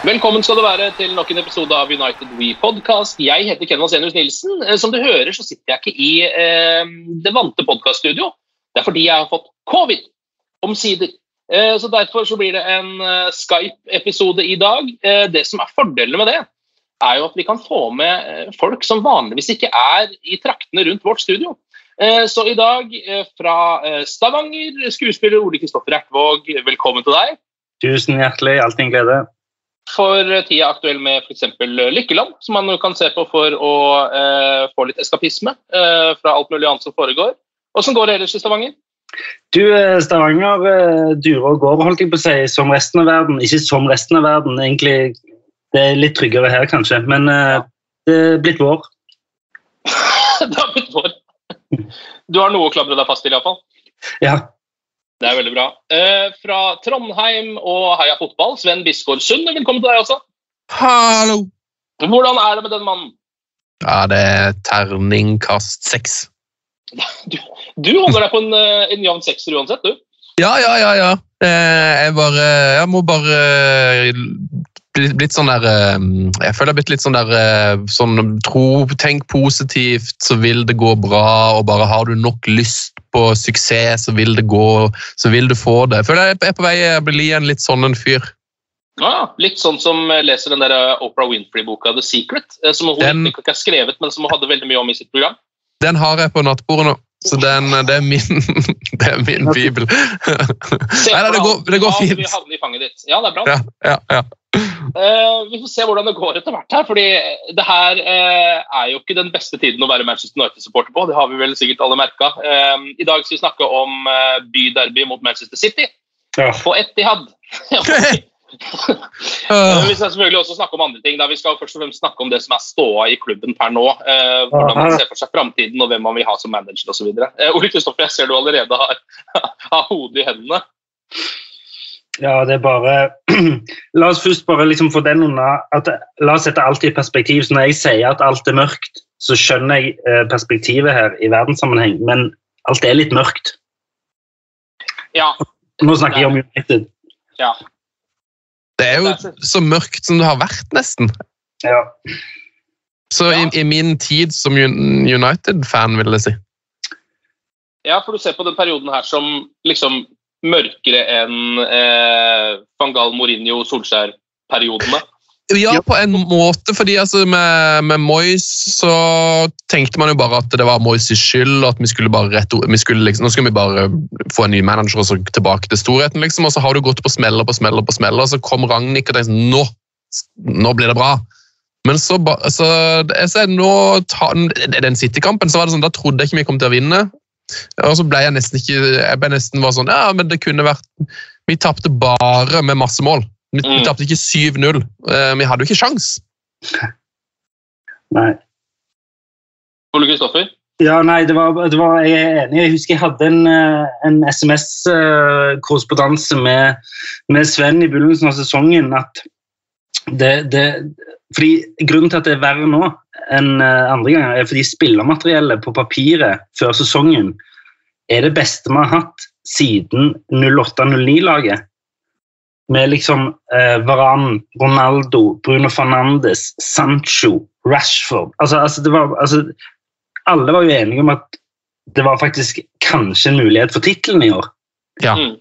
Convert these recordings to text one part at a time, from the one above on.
Velkommen skal du være til nok en episode av United We Podcast. Jeg heter Ken Vasenius Nilsen. Eh, Som du hører, så sitter jeg ikke i eh, det vante podkaststudio. Det er fordi jeg har fått covid, omsider. Eh, så Derfor så blir det en eh, Skype-episode i dag. Eh, det som er fordelen med det, er jo at vi kan få med eh, folk som vanligvis ikke er i traktene rundt vårt studio. Så i dag, fra Stavanger, skuespiller Ole Kristoffer Ertvåg, velkommen til deg. Tusen hjertelig, alltid en glede. For tida aktuell med f.eks. Lykkeland, som man kan se på for å eh, få litt eskapisme eh, fra alt mulig annet som foregår. Åssen går det ellers i Stavanger? Du, eh, Stavanger eh, durer og går, holdt jeg på å si, som resten av verden. Ikke som resten av verden, egentlig. Det er litt tryggere her, kanskje, men eh, det er blitt vår. det har blitt vår. Du har noe å klamre deg fast til, iallfall. Ja. Det er veldig bra. Eh, fra Trondheim og Heia Fotball, Sven Bisgaard Sund, velkommen til deg også. Hallo! Hvordan er det med den mannen? Ja, det er terningkast seks. Du, du holder deg på en, eh, en jevn sekser uansett, du. Ja, ja, ja, ja. Eh, Jeg, bare, jeg må bare eh, blitt sånn der eh, Jeg føler jeg har blitt litt sånn der eh, sånn Tro, tenk positivt, så vil det gå bra. Og bare har du nok lyst på suksess, så vil det gå, så vil du få det. Jeg føler jeg er på vei å bli en litt sånn en fyr. Ja, litt sånn som eh, leser den der eh, Oprah Winfrey-boka The Secret, som hun Den- ikke har skrevet, men som hun hadde veldig mye om i sitt program. Den har jeg på nattbordet nå. Så den, det, er min, det er min bibel. Nei, det går, det går fint. Ja, det er bra. Ja, ja, ja. Eh, vi får se hvordan det går etter hvert her, fordi det her uh, er jo ikke den beste tiden å være Manchester United-supporter på. Det har vi vel sikkert alle merka. Uh, I dag skal vi snakke om eh, byderby mot Manchester City Ja. på Etihad. Eh, vi skal selvfølgelig også snakke om andre ting. Da vi skal først og fremst snakke om det som er ståa i klubben per nå. Eh, hvordan man ser for seg framtiden og hvem man vil ha som manager osv. Uh, Ole Kristoffer, jeg ser du allerede har, har hodet i hendene. Ja, det er bare La oss først bare liksom få den unna. At, la oss sette alt i perspektiv. Så når jeg sier at alt er mørkt, så skjønner jeg eh, perspektivet her i verdenssammenheng, men alt er litt mørkt. Ja, Nå snakker jeg om United. ja. Det er jo så mørkt som det har vært, nesten. Ja. Så i, i min tid som United-fan, vil jeg si. Ja, for du ser på den perioden her som liksom mørkere enn eh, van Gaal, Mourinho, Solskjær-periodene. Ja, på en måte, fordi altså, med, med Moyes så tenkte man jo bare at det var Moyes' skyld, og at vi skulle bare rette vi skulle liksom, Nå skal vi bare få en ny manager og så tilbake til storheten, liksom. Og så har du gått på smeller på smeller på smeller, og så kom Ragnhild og tenkte nå, nå blir det bra. Men så, ba- så, jeg ser, nå ta, den City-kampen, så var det sånn, da trodde jeg ikke vi kom til å vinne. Og så ble jeg nesten ikke Jeg ble nesten bare sånn Ja, men det kunne vært Vi tapte bare med masse mål. Vi, vi Mm. tapte ikke 7-0. Eh, Vi hadde jo ikke sjans. Nei. Ole Kristoffer? Ja, nei, det var, det var, jeg er enig. Jeg husker jeg hadde en, eh, en SMS-korrespondanse med, med Sven i begynnelsen av sesongen. at det, det, fordi Grunnen til at det er verre nå enn eh, andre ganger, er fordi spillermateriellet på papiret før sesongen er det beste vi har hatt siden 08-09-laget. Med liksom eh, Varan, Ronaldo, Bruno Fernandes, Sancho, Rashford altså, altså, det var, altså, Alle var jo enige om at det var faktisk kanskje en mulighet for tittelen i år. Ja. Mm.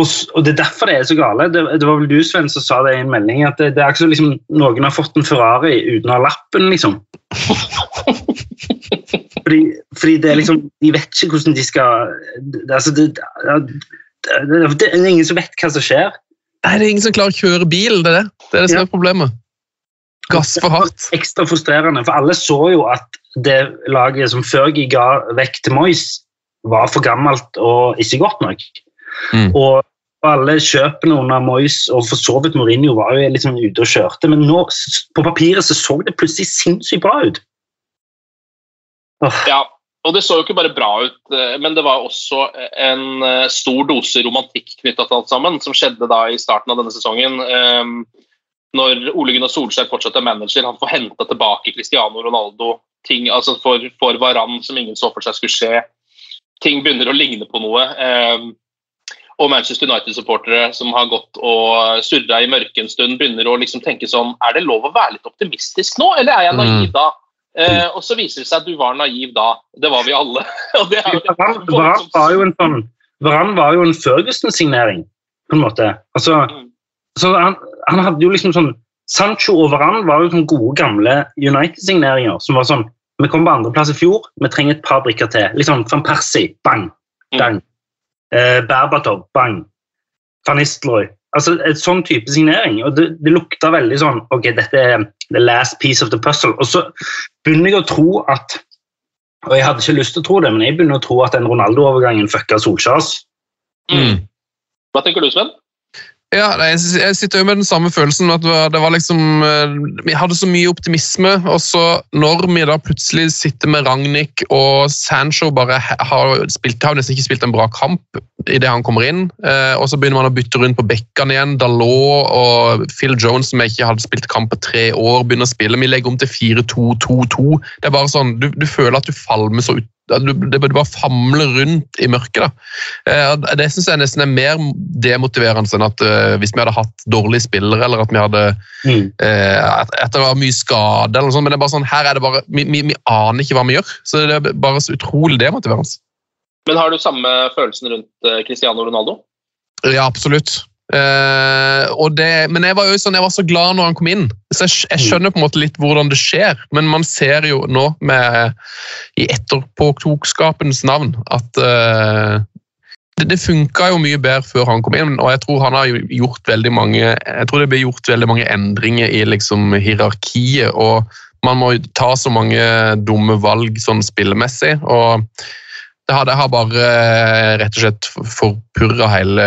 Og, og Det er derfor det er så gale. Det, det var vel du, Sven, som sa det i en melding. at Det, det er ikke som liksom, noen har fått en Ferrari uten å ha lappen, liksom. fordi, fordi det er liksom De vet ikke hvordan de skal det, altså det, det, er ingen som vet hva som skjer. Nei, det er ingen som klarer å kjøre bil, det er det. Det er det som er problemet. Gass for hardt. Ekstra frustrerende, for alle så jo at det laget som Fergie ga vekk til Moyes, var for gammelt og ikke godt nok. Mm. Og alle kjøpene under Moyes og for så vidt Mourinho var jo liksom ute og kjørte, men nå, på papiret så, så det plutselig sinnssykt bra ut. Oh. Ja, og det så jo ikke bare bra ut, eh, men det var også en eh, stor dose romantikk knytta til alt sammen, som skjedde da i starten av denne sesongen. eh, Når Ole Gunnar Solskjær fortsatt er manager, han får henta tilbake Cristiano Ronaldo. Ting, altså for, for Varan som ingen så for seg skulle skje. Ting begynner å ligne på noe. Og Manchester United-supportere som har gått og surra i mørket en stund, begynner å liksom tenke sånn Er det lov å være litt optimistisk nå, eller er jeg naiv da? Eh, og så viser det seg at du var naiv da. Det var vi alle. og det er Varane var jo en sånn Varan var jo en Ferguson-signering, på en måte. Altså, Mm. så han, han hadde jo liksom sånn Sancho og Varane var jo sånn gode, gamle United-signeringer som var sånn Vi kom på andreplass i fjor, vi trenger et par brikker til. Liksom Van Persie, bang, bang. Eh, Berbatov, bang. Van. Altså, et sånn type signering. og Det, det lukta veldig sånn Ok, dette er the last piece of the puzzle. Og så begynner jeg å tro at og Jeg hadde ikke lyst til å tro det, men jeg begynner å tro at den Ronaldo-overgangen fucka Solskjærs. Mm. Hva tenker du, Sven? Ja, jeg sitter jo med den samme følelsen. at det var, liksom, eh, Vi hadde så mye optimisme, og så når vi da plutselig sitter med Ragnhild og Sancho bare har spilt, har nesten ikke spilt en bra kamp idet han kommer inn, eh, og så begynner man å bytte rundt på bekkene igjen. Dalot og Phil Jones, som jeg ikke hadde spilt kamp på tre år, begynner å spille. Vi legger om til 4-2-2-2. Det er bare sånn, du, du føler at du falmer så ut det du bare famler rundt i mørket. da. Eh, Det synes jeg nesten er mer demotiverende enn at eh, hvis vi hadde hatt dårlige spillere, eller at vi hadde Mm. eh, at, det var mye skade, eller noe sånt, men det er bare sånn, her er det bare, vi, vi, vi aner ikke hva vi gjør. Så det er bare så utrolig demotiverende. Men har du samme følelsen rundt Cristiano Ronaldo? Ja, absolutt. Og det, men jeg var jo sånn, jeg var så glad når han kom inn. Så jeg, jeg skjønner på en måte litt hvordan det skjer, men man ser jo nå med, i etterpåklokskapens navn at uh, det, det funka jo mye bedre før han kom inn, og jeg tror han har gjort veldig mange jeg tror det blir gjort veldig mange endringer i liksom hierarkiet, og man må ta så mange dumme valg sånn spillemessig. og det har, det har bare eh, rett og slett forpurra hele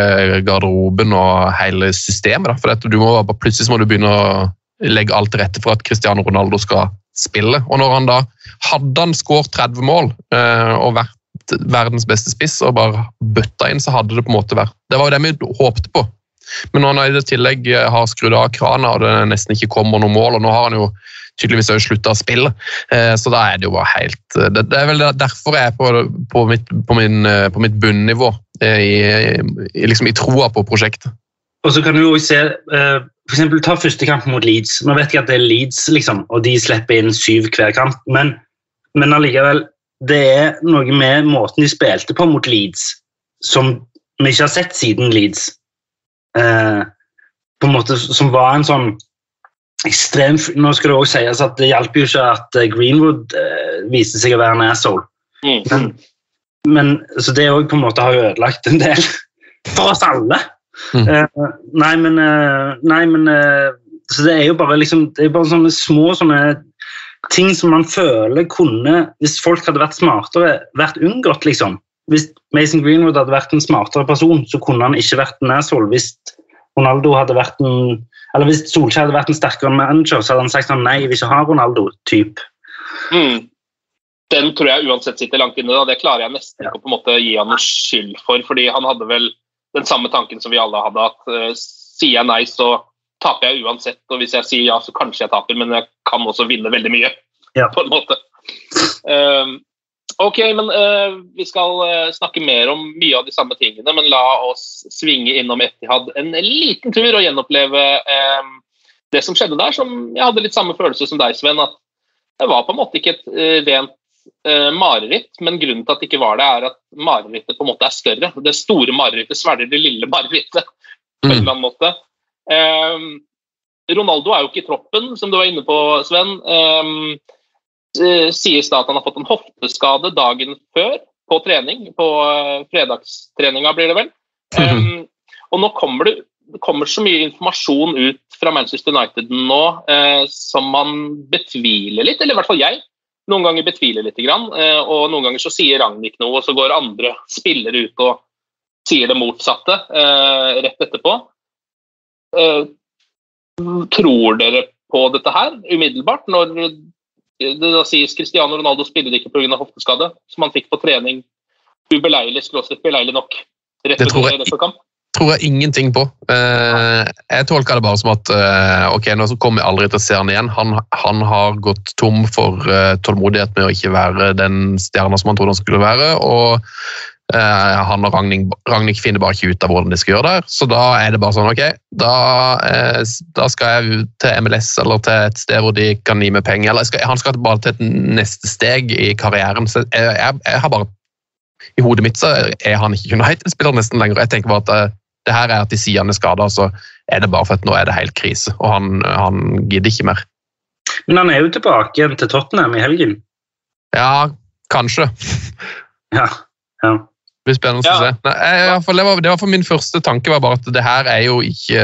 garderoben og hele systemet. Da. For du må, plutselig må du begynne å legge alt til rette for at Cristiano Ronaldo skal spille. Og når han da hadde han skåret 30 mål eh, og vært verdens beste spiss og bare bøtta inn, så hadde det på en måte vært Det var jo det vi håpte på. Men når han i tillegg eh, har skrudd av krana og det nesten ikke kommer noe mål, og nå har han jo tydeligvis også slutta å spille, eh, så da er det jo bare helt eh, Det, det er vel derfor jeg er på, på, mitt, på, min, eh, på mitt bunnivå i, i, liksom i troa på prosjektet. Og så kan du jo se, for eksempel Ta første kamp mot Leeds. Nå vet jeg at det er Leeds, liksom, og de slipper inn syv hver kamp, men, men allikevel Det er noe med måten de spilte på mot Leeds som vi ikke har sett siden Leeds. Eh, på en måte Som var en sånn ekstrem Nå skal det også sies at det hjalp jo ikke at eh, Greenwood eh, viste seg å være en asshole. Mm. Men, men, så det òg på en måte har jo ødelagt en del for oss alle. Mm. Eh, nei, men, eh, nei, men eh, Så det er jo bare liksom Det er bare sånne små sånne ting som man føler kunne, hvis folk hadde vært smartere, vært unngått, liksom. Hvis Mason Greenwood hadde vært en smartere person, så kunne han ikke vært en asshole. Hvis Ronaldo hadde vært en eller hvis Solskjær hadde vært en sterkere manager, så hadde han sagt sånn nei, jeg vil ikke ha Ronaldo. typ. Mm. den tror jeg uansett sitter langt inne. Da. Det klarer jeg nesten ikke å på en måte gi han noe skyld for, fordi han hadde vel den samme tanken som vi alle hadde, at uh, sier jeg nei, så taper jeg uansett. Og hvis jeg sier ja, så kanskje jeg taper, men jeg kan også vinne veldig mye. Ja. på en måte. Um, ok, men uh, vi skal uh, snakke mer om mye av de samme tingene, men la oss svinge innom Etihad en liten tur og gjenoppleve um, det som skjedde der, som jeg hadde litt samme følelse som deg, Sven. At det var på en måte ikke et uh, rent mareritt, men grunnen til at det ikke var det, er at marerittet på en måte er større. Det store marerittet svelger det lille marerittet på en eller annen måte. Ronaldo er jo ikke i troppen, som du var inne på, Sven. Um, sies da at han har fått en hofteskade dagen før på trening. På uh, fredagstreninga, blir det vel. Um, og nå kommer det, det kommer så mye informasjon ut fra Manchester United nå uh, som man betviler litt, eller i hvert fall jeg. Noen ganger betviler litt, grann, uh, og noen ganger så sier Ragnhild noe, og så går andre spillere ut og sier det motsatte rett etterpå. Tror dere på dette her umiddelbart, når da sies Cristiano Ronaldo spiller ikke pga. hofteskade, som han fikk på trening ubeleilig, skråstrek beleilig nok rett Det tror jeg- tror jeg ingenting på. Eh, jeg tolka det bare som at eh, ok, nå kommer jeg aldri til å se han igjen. Han, han har gått tom for eh, tålmodighet med å ikke være den stjerna som han trodde han skulle være. og han og Ragnhild, Ragnhild finner bare ikke ut av hvordan de skal gjøre det. Så da er det bare sånn, ok, da, eh, da skal jeg til MLS eller til et sted hvor de kan gi meg penger. Eller skal, han skal bare til et neste steg i karrieren. Så jeg, jeg, jeg har bare i hodet mitt så er han ikke United-spiller nesten lenger. Jeg tenker bare at eh, det her er at de sier han er skada, så er det bare for at nå er det helt krise. Og han, han gidder ikke mer. Men han er jo tilbake igjen til Tottenham i helgen. Ja, kanskje. Ja, ja. Det blir spennende Ja. å se. Nei, jeg, i fall, det, var, det var for min første tanke var bare at det her er jo ikke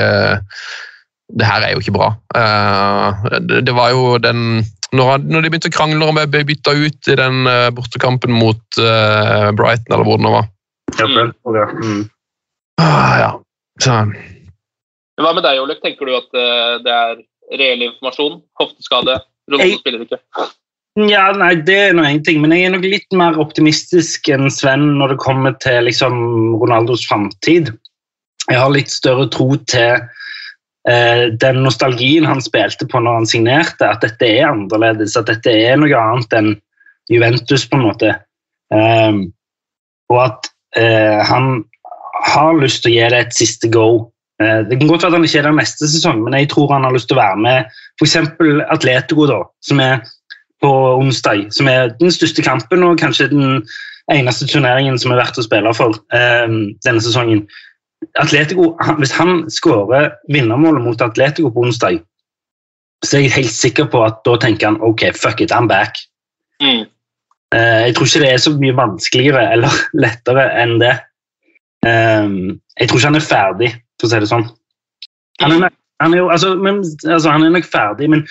det her er jo ikke bra. Eh, det, det var jo den når, de begynte å krangle om jeg ble bytta ut i den eh, bortekampen mot eh, Brighton, eller hvor det nå var. ja. Mm. Ah, ja. Så, Hva med deg, Olek? Tenker du at det er reell informasjon? Hofteskade? Ronaldo spiller ikke. Ja, nei, Det er nå én ting, men jeg er nok litt mer optimistisk enn Sven når det kommer til liksom, Ronaldos framtid. Jeg har litt større tro til eh, den nostalgien han spilte på når han signerte, at dette er annerledes, at dette er noe annet enn Juventus, på en måte. Eh, og at eh, han har lyst til å gi det et siste go. Eh, det kan godt være at han ikke er der neste sesong, men jeg tror han har lyst til å være med f.eks. Atletico, da, som er på onsdag, som er den største kampen og kanskje den eneste turneringen som er verdt å spille for eh, denne sesongen. Atletico, Hvis han skårer vinnermålet mot Atletico på onsdag, så er jeg helt sikker på at da tenker han ok, fuck it, I'm back. Mm. Eh, jeg tror ikke det er så mye vanskeligere eller lettere enn det. Eh, jeg tror ikke han er ferdig, for å si det sånn. Han er, han er jo, altså, men, altså, han er nok ferdig, men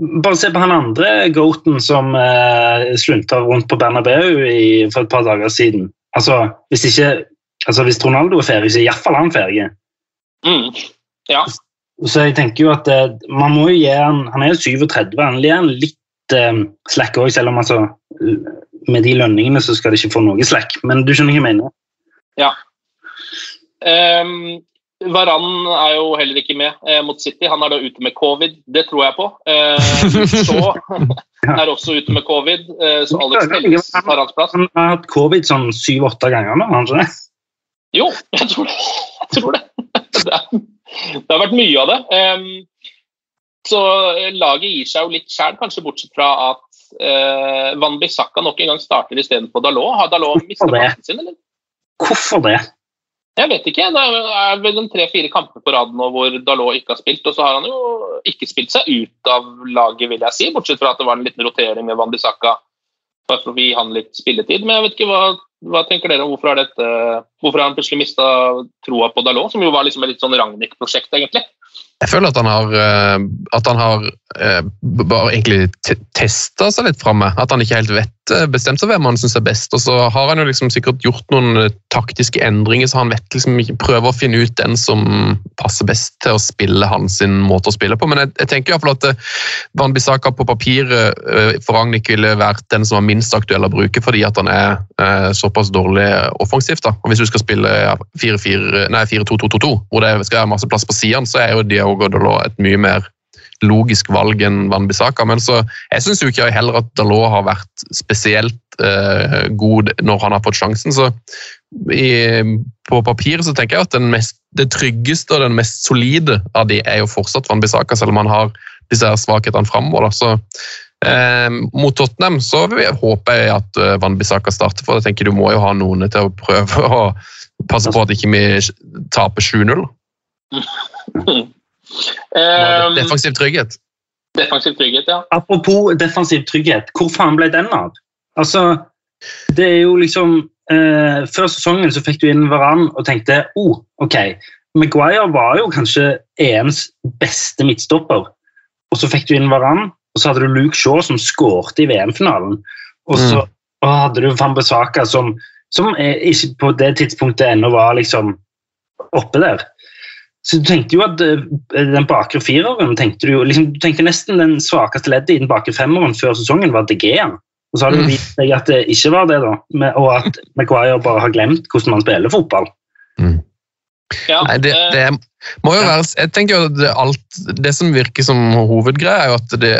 bare se på han andre goaten som eh, slunta rundt på Bernabeu i, for et par dager siden. Altså, hvis, ikke, altså, hvis Ronaldo er ferdig, så er iallfall han ferdig. Mm. Ja. Så jeg tenker jo at eh, man må jo gi han Han er jo 37, han gir han litt eh, slack òg, selv om altså med de lønningene så skal de ikke få noe slack. Men du skjønner hva jeg mener? ja. Um, Varan er jo heller ikke med eh, mot City. Han er da ute med covid. Det tror jeg på. Eh, så er også ute med covid, eh, så Alex Telles tar hans plass. Han har hatt covid sånn syv-åtte ganger nå, har han ikke det? Jo, jeg tror det. Jeg tror det. Det, er, det har vært mye av det. Eh, så eh, laget gir seg jo litt sjæl, kanskje bortsett fra at uh, Van Bissaka nok en gang starter istedenfor Dalot. Har Dalot mistet plassen sin, eller? Hvorfor det? Jeg vet ikke. Det er vel en tre-fire kamper på rad nå hvor Dalot ikke har spilt. Og så har han jo ikke spilt seg ut av laget, vil jeg si. Bortsett fra at det var en liten rotering med Wandisaka. Bare for å gi han litt spilletid. Men jeg vet ikke hva, hva tenker dere om hvorfor dette, hvorfor har han plutselig mista troa på Dalot, som jo var liksom et litt sånn Ragnhild-prosjekt, egentlig. Jeg føler at han har, eh, at han har eh, bare egentlig testa seg litt framme. At han ikke helt vet eh, bestemt seg hvem han syns er best. Og så har han jo liksom sikkert gjort noen taktiske endringer, så han vet liksom ikke prøver å finne ut den som passer best til å spille hans måte å spille på. Men jeg, jeg tenker i hvert fall at Van Bissaka på papiret for Ragnhild ville vært den som var minst aktuell å bruke, fordi at han er såpass dårlig offensivt. da. Og Hvis du skal spille 4-4 nei, 4-2-2-2-2, hvor det skal være masse plass på sidene, så er jo Diogo Dalot et mye mer logisk valg enn Van Bissaka. Men så, jeg syns ikke heller at Dalot har vært spesielt eh, god når han har fått sjansen. Så i, på papiret så tenker jeg at mest, det tryggeste og den mest solide av de er jo fortsatt Van Bissaka, selv om han har disse her svakhetene framover. Så eh, mot Tottenham så håper jeg at eh, Van Bissaka starter, for jeg tenker du må jo ha noen til å prøve å passe på at ikke vi taper 7-0. Um, Defensiv trygghet. defensiv trygghet, ja. Apropos defensiv trygghet, hvor faen ble den av? Altså, det er jo liksom eh, Før sesongen så fikk du inn Varan og tenkte oh, ok, Maguire var jo kanskje EMs beste midtstopper. Og så fikk du inn Varan, og så hadde du Luke Shaw som skårte i VM-finalen. Og så og hadde du Van Besaka som, som er, ikke på det tidspunktet ennå var liksom oppe der. Så du tenkte jo at eh, den bakre fireren tenkte du jo, liksom, du tenkte nesten den svakeste leddet i den bakre femmeren før sesongen var De Gea. Og så har det Mm. vist seg at det ikke var det, da, og at Maguire bare har glemt hvordan man spiller fotball. ja. Nei, det, eh, det må jo være Jeg tenker jo at det, alt, det som virker som hovedgreia, er jo at det,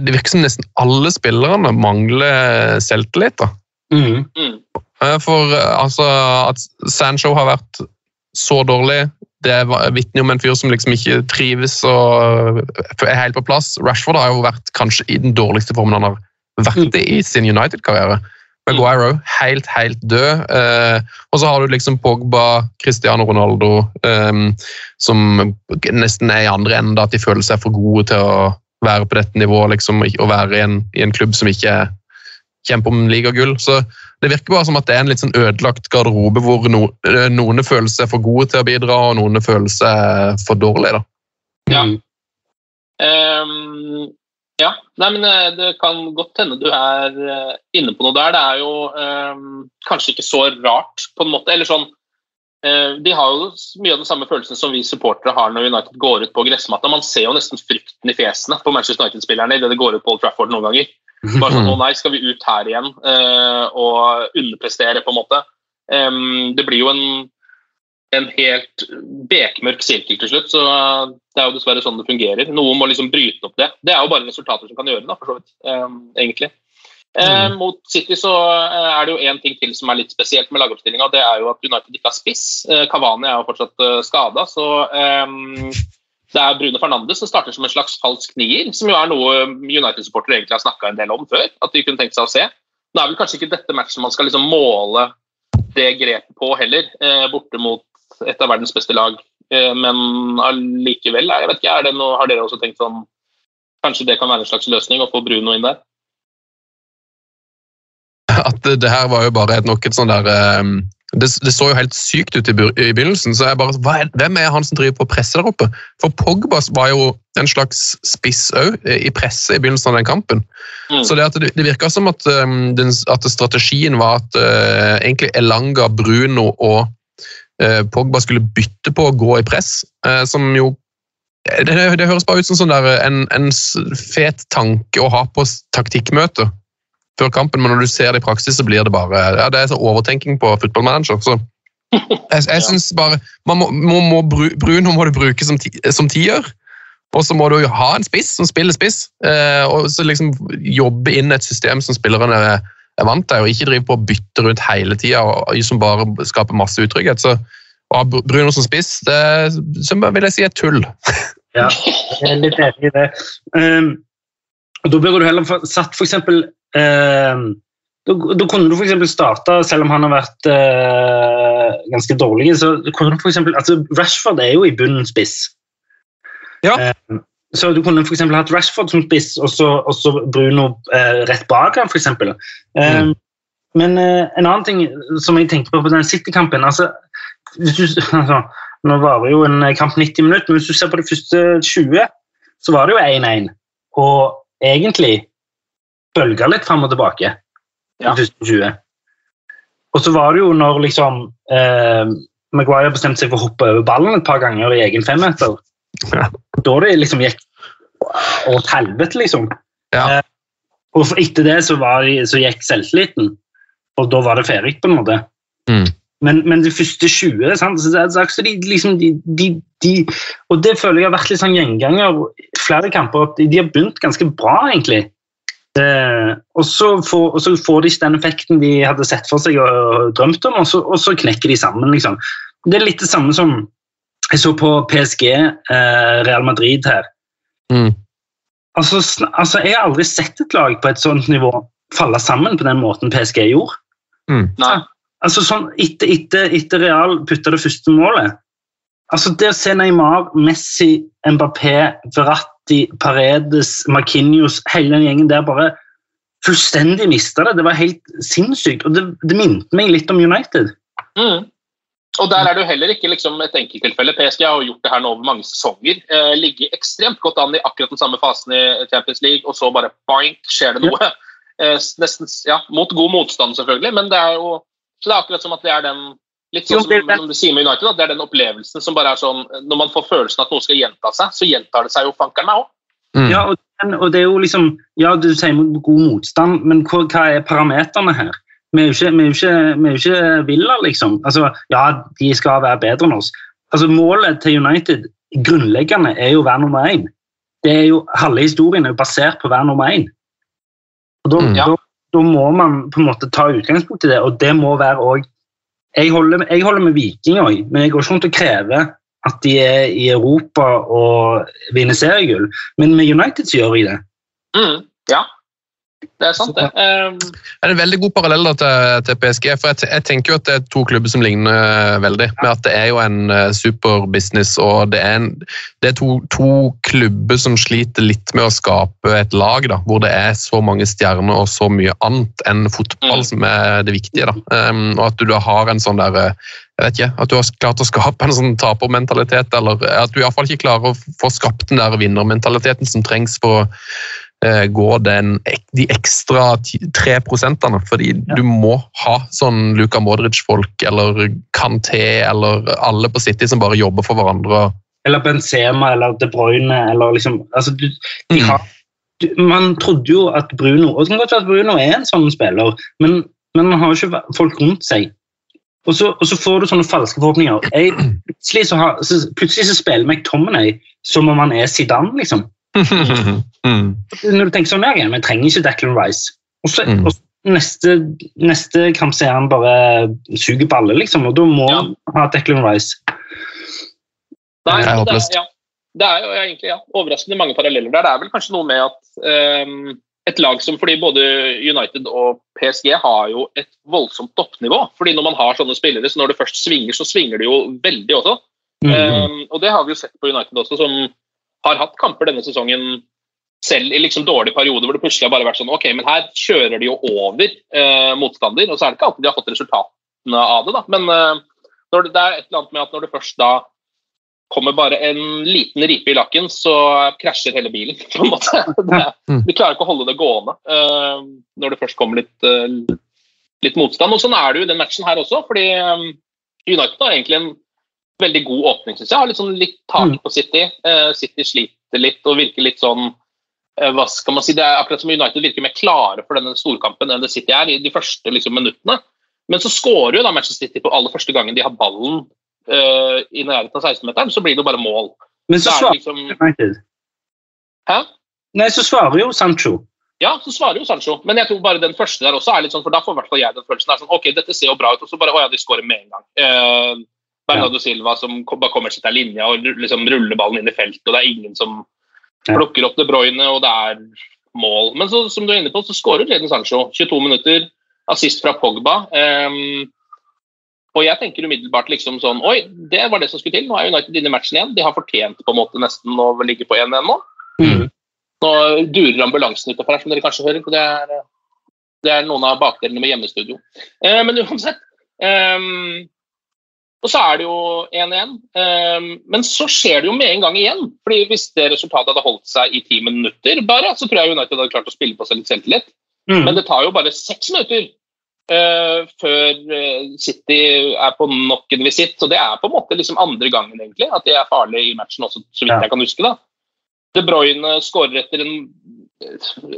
det virker som nesten alle spillerne mangler selvtillit. da. Mhm. mm. Eh, For altså, at Sancho har vært så dårlig, det vitner om en fyr som liksom ikke trives og er helt på plass. Rashford har jo vært kanskje i den dårligste formen han har vært i i sin United-karriere. Maguire helt, helt død. Eh, og så har du liksom Pogba, Cristiano Ronaldo, eh, som nesten er i andre enden, at de føler seg for gode til å være på dette nivået, liksom, og være i en, i en klubb som ikke kjemper om ligagull. Så det virker bare som at det er en litt sånn ødelagt garderobe hvor no, noen føler seg for gode til å bidra, og noen føler seg for dårlige. da. Ja. Ehm, ja, nei, men eh, det kan godt hende du er eh, inne på noe der. Det er jo um, kanskje ikke så rart, på en måte. Eller sånn eh, De har jo mye av den samme følelsen som vi supportere har når United går ut på gressmatta. Man ser jo nesten frykten i fjesene på Manchester United-spillerne idet det går ut på Old Trafford noen ganger. Bare sånn, å nei, skal vi ut her igjen eh, og underprestere, på en måte. Det blir jo en en helt bekmørk sirkel til slutt. så Det er jo dessverre sånn det fungerer. Noen må liksom bryte opp det. Det er jo bare resultater som kan gjøre det, da, for så vidt. egentlig. Eh, mot City så eh, er det jo én ting til som er litt spesielt med lagoppstillinga. Det er jo at United ikke har spiss. Eh, Cavani er jo fortsatt eh, skada. Så det er Bruno Fernandes som starter som en slags falsk nier, som jo er noe United-supportere egentlig har snakka en del om før. at de kunne tenkt seg å se. Nå er vel kanskje ikke dette matchen man skal liksom måle det grepet på heller, eh, borte mot et av verdens beste lag. Eh, men allikevel, jeg vet ikke, noe, har dere også tenkt sånn Kanskje det kan være en slags løsning å få Bruno inn der? At det her var jo bare et, nok et sånn der eh, det, det så jo helt sykt ut i, i begynnelsen. så jeg bare, er, Hvem er han som driver på presse der oppe? For Pogba var jo en slags spiss òg i presse i begynnelsen av den kampen. Mm. Så det, at det, det virka som at, um, den, at strategien var at uh, egentlig Elanga, Bruno og uh, Pogba skulle bytte på å gå i press, uh, som jo det, det, høres bare ut som sånn der, en, en fet tanke å ha på taktikkmøter. taktikkmøte før kampen, men når du ser det i praksis, så blir det bare ja, det er så overtenking på fotballmanager. Så jeg, jeg synes bare man må, må, må, bru- Bruno må du bruke som, ti, som tier. Og så må du jo ha en spiss som spiller spiss, eh, og så liksom jobbe inn et system som spillerne er, er vant til, og ikke drive på å bytte rundt hele tida, som bare skaper masse utrygghet. Så å ha Bruno som spiss, det så vil jeg si er tull. Ja, jeg er litt enig i det. Um, da burde du heller satt f.eks. um, da, da kunne du for eksempel starte, selv om han har vært eh, ganske dårlig, så kunne du for eksempel, altså Rashford er jo i bunnen spiss. Ja. Eh, så du kunne eksempel hatt Rashford som spiss, og så, Bruno eh, rett bak ham, for eksempel. mm. Men eh, en annen ting som jeg tenkte på på den City-kampen altså, altså, Nå varer jo en kamp 90 minutter, men hvis du ser på de første 20, så var det jo 1-1. Og egentlig bølga litt fram og tilbake. Ja. De første 20. Og så var det jo når liksom eh, Maguire bestemte seg for å hoppe over ballen et par ganger i egen femmeter. Ja. Da det liksom gikk åt helvete, liksom. Ja. Eh, og etter det så, var de, så gikk selvtilliten, og da var det ferdig, på en måte. Mm. Men, men de første 20 sant? Så det er så de, liksom, de, de, de, Og det føler jeg har vært litt sånn gjenganger flere kamper. at De, har begynt ganske bra, egentlig. Eh, og, så får, og så får de ikke den effekten de hadde sett for seg og drømt om, og så, og så knekker de sammen. liksom. Det er litt det samme som jeg så på PSG, eh, Real Madrid her. Mm. Altså, altså, Jeg har aldri sett et lag på et sånt nivå falle sammen på den måten PSG gjorde. Nei. Altså sånn, etter, etter, etter Real putta det første målet altså Det å se Neymar, Messi, Mbappé, Verratti, Paredes, Marquinhos Hele den gjengen der bare fullstendig mista det. Det var helt sinnssykt. Og det, det minte meg litt om United. Mm. Og der er det jo heller ikke liksom, et enkelttilfelle. PSG har gjort det her nå over mange sesonger. Eh, ligger ekstremt godt an i akkurat den samme fasen i Champions League, og så bare boink, skjer det noe. Eh, nesten, ja, Mot god motstand, selvfølgelig, men det er jo så det er akkurat som at det er den litt sånn Jo, som, det det. som du sier med United, da, det er den opplevelsen som bare er sånn Når man får følelsen at noe skal gjenta seg, så gjentar det seg jo fankeren meg òg. Mm. Ja, og, og det er jo liksom Ja, du sier god motstand, men hva, hva er parameterne her? Vi er jo ikke, vi er jo ikke, vi ikke Villa, liksom. Altså, ja, de skal være bedre enn oss. Altså, Målet til United grunnleggende er jo å være nummer én. Det er jo, Halve historien er jo basert på å være nummer én. Og da, Mm. Da, da må man på en måte ta utgangspunkt i det, og det må være òg jeg, holder- jeg holder med Viking òg, men jeg går ikke rundt og krever at de er i Europa og vinner seriegull. Men med United så gjør jeg det. Mm. Ja, det er sant, det. Um, Det er en veldig god parallell da til, til PSG. for jeg, jeg tenker jo at Det er to klubber som ligner veldig. veldig. med at Det er jo en eh, superbusiness, og det er, en, det er to, to klubber som sliter litt med å skape et lag da, hvor det er så mange stjerner og så mye annet enn fotball Mm. som er det viktige. da. Um, og At du da har en sånn der, eh, jeg vet ikke, at du har klart å skape en sånn tapermentalitet, eller at du i hvert fall ikke klarer å få skapt den der vinnermentaliteten som trengs for å eh, gå den, de ekstra tre prosentene. Fordi du må ha sånn Luka Modric-folk eller Kanté eller alle på City som bare jobber for hverandre. Eller Benzema eller De Bruyne eller liksom altså, du, de Mm. har, du, Man trodde jo at Bruno Og det kan godt være at Bruno er en sånn spiller, men, men man har jo ikke folk rundt seg. Og så, og så får du sånne falske forhåpninger. Jeg, plutselig, så har, så, plutselig så spiller McTominay som om han er Zidane, liksom. Mm. Når du tenker sånn, ja, vi trenger ikke Declan Rice. Og så, Mm. og så neste, neste kamp så er han bare suger baller, liksom, og da må Ja. han ha Declan Rice. Nei, Det er det, håpløst. er, ja, det er jo egentlig ja, overraskende mange paralleller der. Det er vel kanskje noe med at um, et lag som fordi både United og PSG har jo et voldsomt toppnivå. fordi når man har sånne spillere, så når det først svinger, så svinger det jo veldig også. Mm. Um, og det har vi jo sett på United også, som har hatt kamper denne sesongen selv i liksom dårlige perioder hvor det plutselig har bare vært sånn Ok, men her kjører de jo over eh, motstander, og så er det ikke alltid de har fått resultatene av det, da. Men eh, når det, det er et eller annet med at når det først da kommer bare en liten ripe i lakken, så krasjer hele bilen. på en måte. Det, Mm. de klarer ikke å holde det gående eh, når det først kommer litt, eh, litt motstand. Og Sånn er det jo i den matchen her også, fordi eh, United har egentlig en veldig god åpning, syns jeg. Har litt sånn litt tak Mm. på City. Uh, City sliter litt og virker litt sånn eh, hva skal man si, Det er akkurat som United virker mer klare for denne storkampen enn det City er i de første liksom, minuttene. Men så skårer jo da Manchester City på aller første gangen de har ballen uh, i nærheten av 16-meteren, så blir det jo bare mål. Men så er svarer liksom United. Hæ? Nei, så svarer jo Sancho. Ja, så svarer jo Sancho. Men jeg tror bare den første der også er litt sånn, for da får i hvert fall jeg den følelsen. er sånn, ok, dette ser jo bra ut, og så bare, å ja, de skårer med en gang. Eh, Bernardo Silva som bare kommer seg til linja og liksom ruller ballen inn i feltet, og det er ingen som plukker opp De Bruyne, og det er mål. Men så, som du er inne på, så skårer Jadon Sancho. 22 minutter, assist fra Pogba. Um, og jeg tenker umiddelbart liksom sånn Oi, det var det som skulle til. Nå er United inne i matchen igjen. De har fortjent på en måte nesten å ligge på 1-1 nå. Mm. Nå durer ambulansen utafor her, som dere kanskje hører. for Det er, det er noen av bakdelene med hjemmestudio. Eh, men uansett ehm, Og så er det jo 1-1. Um, men så skjer det jo med en gang igjen. fordi Hvis det resultatet hadde holdt seg i ti minutter, bare, så tror jeg United hadde klart å spille på seg litt selvtillit. Mm. Men det tar jo bare seks minutter uh, før uh, City er på nok en visitt. Så det er på en måte liksom andre gangen egentlig at de er farlige i matchen også, så vidt jeg kan huske. da. De Bruyne skårer etter en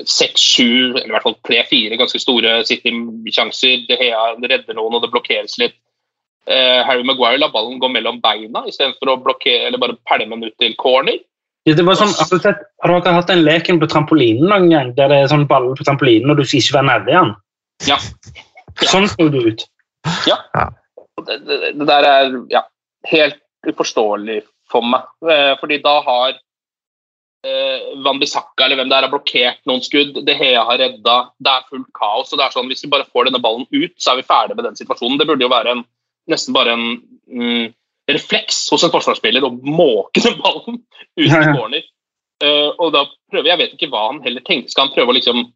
seks-sju, eller i hvert fall tre-fire ganske store City-sjanser. De Gea redder noen, og det blokkeres litt. Eh, Harry Maguire la ballen gå mellom beina istedenfor å blokkere, eller bare pælme den ut til corner. Ja, Det var sånn, har, du sett, har dere hatt den leken på trampolinen noen gang, der det er sånn ball på trampolinen og du skal ikke være nedi den? Ja. Sånn så det ut. Ja. Det, det, det der er ja, helt uforståelig for meg. Eh, fordi da har eh, Van Bissaka eller hvem det er, har blokkert noen skudd. Det Hea har redda. Det er fullt kaos. og det er sånn, Hvis vi bare får denne ballen ut, så er vi ferdig med den situasjonen. Det burde jo være en, nesten bare en mm, refleks hos en forsvarsspiller å måke den ballen ut i corner. Eh, og da prøver Jeg vet ikke hva han heller tenker. Skal han prøve å liksom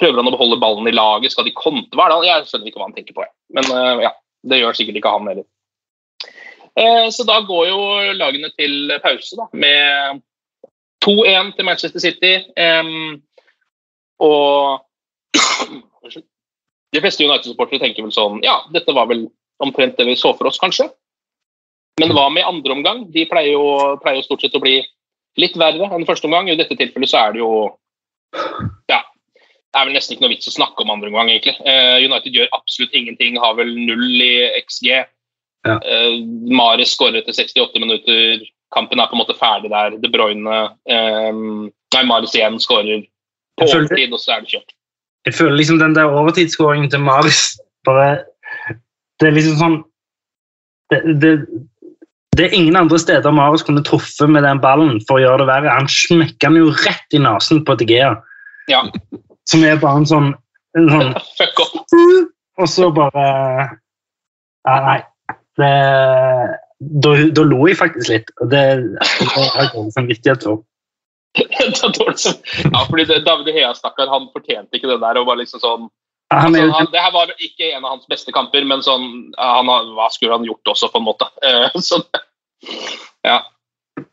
Prøver han å beholde ballen i laget? Skal de kontre? Hva? Jeg skjønner ikke hva han tenker på. jeg. Men uh, ja, det gjør sikkert ikke han heller. Eh, så da går jo lagene til pause da, med 2-1 til Manchester City. Um, og De fleste United-supportere tenker vel sånn Ja, dette var vel omtrent det vi så for oss, kanskje. Men hva med andre omgang? De pleier jo, pleier jo stort sett å bli litt verre enn første omgang. I dette tilfellet så er det jo Ja. Det er vel nesten ikke noe vits å snakke om andre omgang, egentlig. Eh, United gjør absolutt ingenting, har vel null i XG. Ja. Eh, Mares skårer etter 68 minutter. Kampen er på en måte ferdig der. De Bruyne eh, Nei, Mares igjen skårer på overtid, og så er det kjørt. Jeg føler liksom den der overtidsskåringen til Maris bare Det er liksom sånn det, det, det er ingen andre steder Marius kunne truffet med den ballen for å gjøre det verre. Han smekker den jo rett i nesen på Digea, Ja, som er bare en sånn, en sånn fuck off. Og så bare ja, Nei. Det, da, da lo jeg faktisk litt. Og det, det har jeg dårlig samvittighet for. Ja, fordi David Hea, stakkar, han fortjente ikke det der. og var liksom sånn Han er jo han, Det her var ikke en av hans beste kamper, men sånn, han, har- hva skulle han gjort også, på en måte? Eh, så, ja.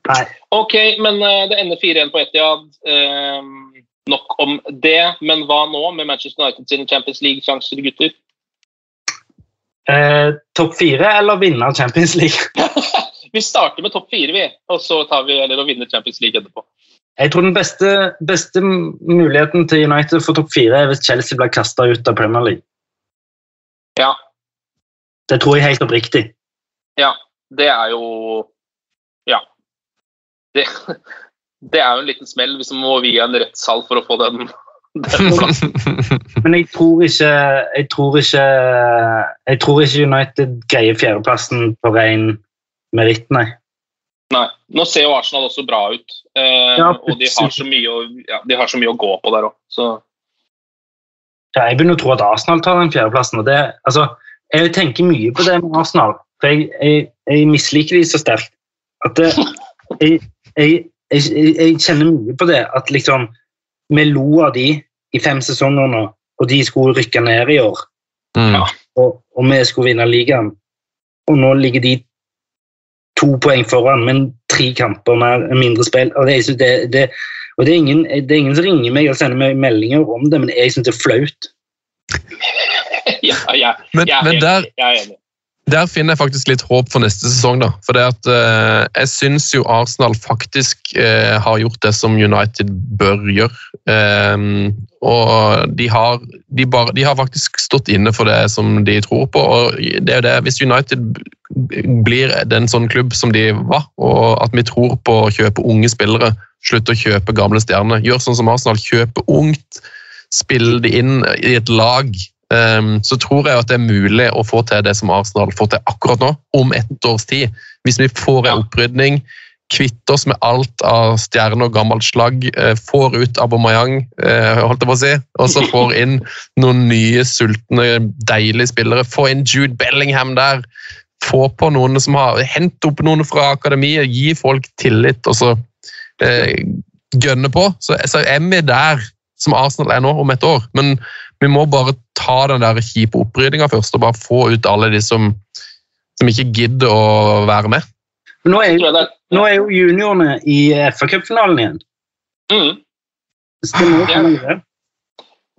Nei. Ok, men eh, det ender 4-1 på Etiad. Eh, nok om det. Men hva nå med Manchester United sine Champions League-sjanser, gutter? eh, topp fire eller vinne Champions League. Vi starter med topp fire, vi. Og så tar vi eller å vinne Champions League etterpå. Jeg tror den beste, beste muligheten til United for topp fire er hvis Chelsea blir kasta ut av Premier League. Ja. Det tror jeg helt oppriktig. Ja, det er jo Ja. Det, det er jo en liten smell hvis man må via en rettssal for å få den, den plassen. Men jeg tror ikke Jeg tror ikke, jeg tror ikke United greier fjerdeplassen på ren meritt, nei. Nei. Nå ser jo Arsenal også bra ut, Ja, og de har, så mye å, ja, de har så mye å gå på der òg. Så Ja, jeg begynner å tro at Arsenal tar den fjerdeplassen. og det, altså, Jeg tenker mye på det med Arsenal, for jeg, jeg, jeg misliker de så sterkt. At det, jeg, jeg, jeg, jeg kjenner mye på det at liksom Vi lo av de i fem sesonger nå, og de skulle rykke ned i år. Mm. Og, og vi skulle vinne ligaen. Og nå ligger de to poeng foran, men tre kamper mer, mindre spill. Og det, det, det, og det, er ingen, det er ingen som ringer meg og sender meg meldinger om det, men jeg syns det er flaut. ja, ja, Men- jeg, er men der- jeg er enig. Der finner jeg faktisk litt håp for neste sesong. da. For det at eh, Jeg syns jo Arsenal faktisk eh, har gjort det som United bør gjøre. Eh, og de har, de, bare, de har faktisk stått inne for det som de tror på. og det er det, Hvis United blir den sånn klubb som de var, og at vi tror på å kjøpe unge spillere, slutte å kjøpe gamle stjerner, gjør sånn som Arsenal, kjøpe ungt, spille det inn i et lag så tror jeg at det er mulig å få til det som Arsenal får til akkurat nå, om ett års tid. Hvis vi får en opprydning, kvitter oss med alt av stjerner og gammelt slag, eh, får ut Aubameyang, eh, holdt jeg på å si, og så får inn noen nye, sultne, deilige spillere. Få inn Jude Bellingham der. Få på noen som har Hent opp noen fra akademiet, gi folk tillit, og så eh, gønne på. Så, så er vi der som Arsenal er nå om et år. Men vi må bare ta den der kjipe opprydninga først, og bare få ut alle de som som ikke gidder å være med. Men Nå er, jo, nå er jo juniorene i FA Cup-finalen igjen. Mm. Det er det? det?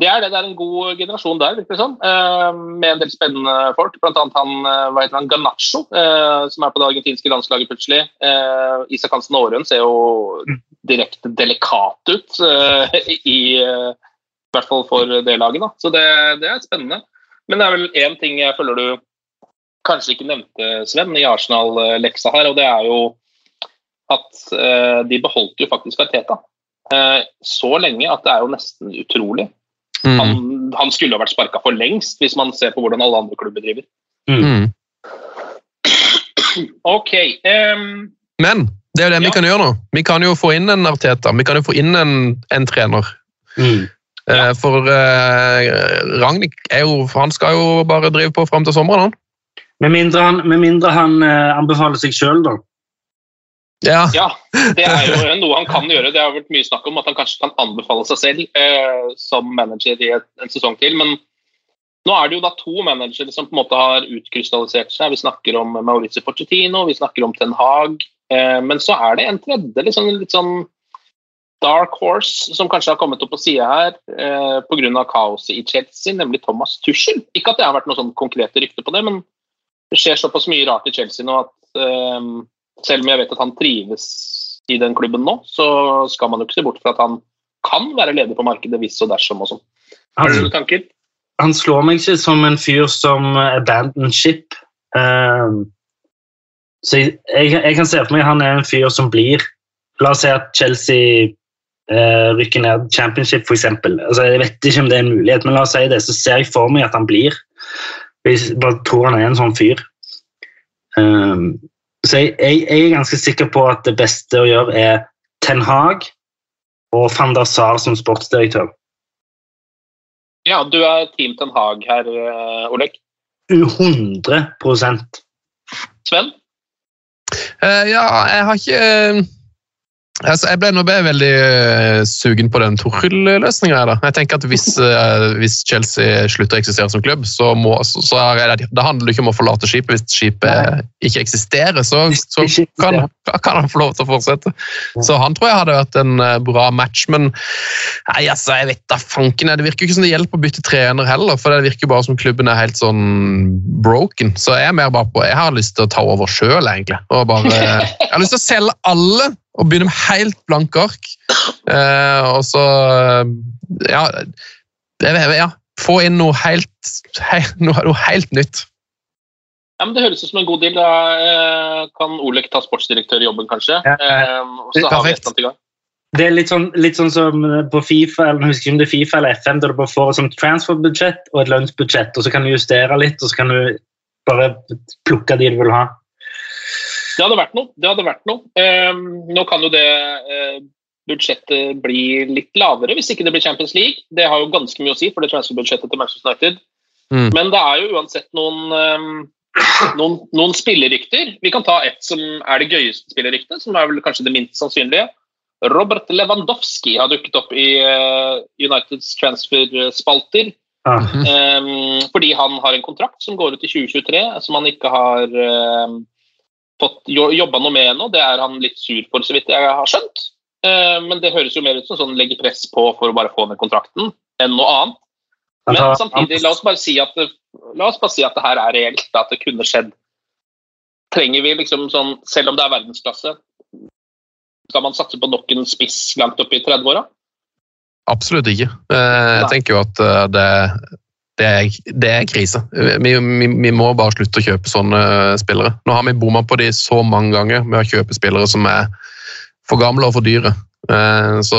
Det er det. Det er en god generasjon der, virker det som. Eh, med en del spennende folk. Blant annet han, eh, hva heter han, Ganacho, eh, som er på det argentinske landslaget plutselig. Eh, Isak Hansen Aarøen ser jo direkte delikat ut, i, i hvert fall for det laget. Da. Så det, det er spennende. Men det er vel én ting jeg føler du kanskje ikke nevnte, Sven, i Arsenal-leksa her, og det er jo at eh, de beholdt jo faktisk Arteta. Eh, så lenge at det er jo nesten utrolig. Mm. Han, han skulle ha vært sparka for lengst, hvis man ser på hvordan alle andre klubber driver. Mm. Ok. Um, Men det er jo det Ja. vi kan gjøre nå. Vi kan jo få inn en Arteta. Vi kan jo få inn en, en trener. Mm. Eh, For eh, Ragnhild er jo, han skal jo bare drive på fram til sommeren. han. Med mindre han, med mindre han eh, anbefaler seg sjøl, da. Ja. ja, det er jo noe han kan gjøre. Det har vært mye snakk om at han kanskje kan anbefale seg selv eh, som manager i et, en sesong til. Men nå er det jo da to managere som på en måte har utkrystallisert seg. Vi snakker om Maurizio Pochettino, vi snakker om Ten Hag. Eh, men så er det en tredje sånn, litt sånn dark horse som kanskje har kommet opp på sida her eh, pga. kaoset i Chelsea, nemlig Thomas Tuchel. Ikke at det har vært noe sånn konkrete rykter på det, men det skjer såpass mye rart i Chelsea nå at eh, selv om jeg vet at han trives i den klubben nå, så skal man jo ikke se bort fra at han kan være leder på markedet hvis og dersom og sånn. Har du noen tanker? han slår meg ikke som en fyr som abandon ship. Uh, så jeg, jeg, jeg kan se for meg at han er en fyr som blir La oss si at Chelsea eh, rykker ned championship, f.eks. Altså, jeg vet ikke om det er en mulighet, men la oss si det, så ser jeg for meg at han blir. Jeg bare tror han er en sånn fyr. Um, så jeg, jeg, jeg er ganske sikker på at det beste å gjøre er Ten Hag og van der Sar som sportsdirektør. Ja, du er Team Ten Hag her, Olek. 100 Sven? Uh, ja, jeg har ikke eh, altså, Jeg ble nå ble jeg veldig uh, sugen på den Torhild-løsninga. Jeg tenker at hvis, uh, hvis Chelsea slutter å eksistere som klubb, så, må, så, så det, da handler det ikke om å forlate skipet. Hvis skipet ikke eksisterer, så, så kan, kan han få lov til å fortsette. Så han tror jeg hadde vært en eh, bra match, men nei, altså, jeg vet da fanken. Det virker jo ikke som det hjelper å bytte trener heller, for det virker bare som klubben er helt sånn broken. Så jeg er mer bare på Jeg har lyst til å ta over sjøl, egentlig. Og bare, jeg har lyst til å selge alle og begynner med helt blanke ark. Eh, og så ja, det- ja, få inn noe helt, helt, noe, noe helt nytt. Ja, men Det høres ut som en god deal. Da eh, kan Olek ta sportsdirektørjobben, kanskje. Ja. Eh, og så har vi et i gang. Det er litt sånn, litt sånn som på Fifa eller jeg husker ikke om det er FIFA eller FM, der du bare får et sånt transferbudsjett og et lønnsbudsjett, og så kan du justere litt, og så kan du bare plukke de du vil ha. Det hadde vært noe. det hadde vært noe. Eh, nå kan jo det eh, budsjettet bli litt lavere hvis ikke det blir Champions League. Det har jo ganske mye å si for det transferbudsjettet til Manchester United. Mm. Men det er jo uansett noen, eh, noen, noen spillerykter. Vi kan ta ett som er det gøyeste spilleryktet, som er vel kanskje det minst sannsynlige. Robert Lewandowski har dukket opp i eh, Uniteds transferspalter. Ah. Um, fordi han har en kontrakt som går ut i 2023, som han ikke har um, fått jobba noe med ennå. Det er han litt sur for, så vidt jeg har skjønt. Uh, men det høres jo mer ut som sånn legge press på for å bare få ned kontrakten, enn noe annet. Men Altså, samtidig, la oss bare si at la oss bare si at det her er reelt, at det kunne skjedd. Trenger vi liksom sånn, selv om det er verdensklasse, skal man satse på nok en spiss langt opp i 30-åra? Absolutt ikke. Eh, Jeg tenker jo at eh, det, det, er, det er krise. Vi, vi, vi må bare slutte å kjøpe sånne eh, spillere. Nå har vi bomma på de så mange ganger med å kjøpe spillere som er for gamle og for dyre. Eh, Så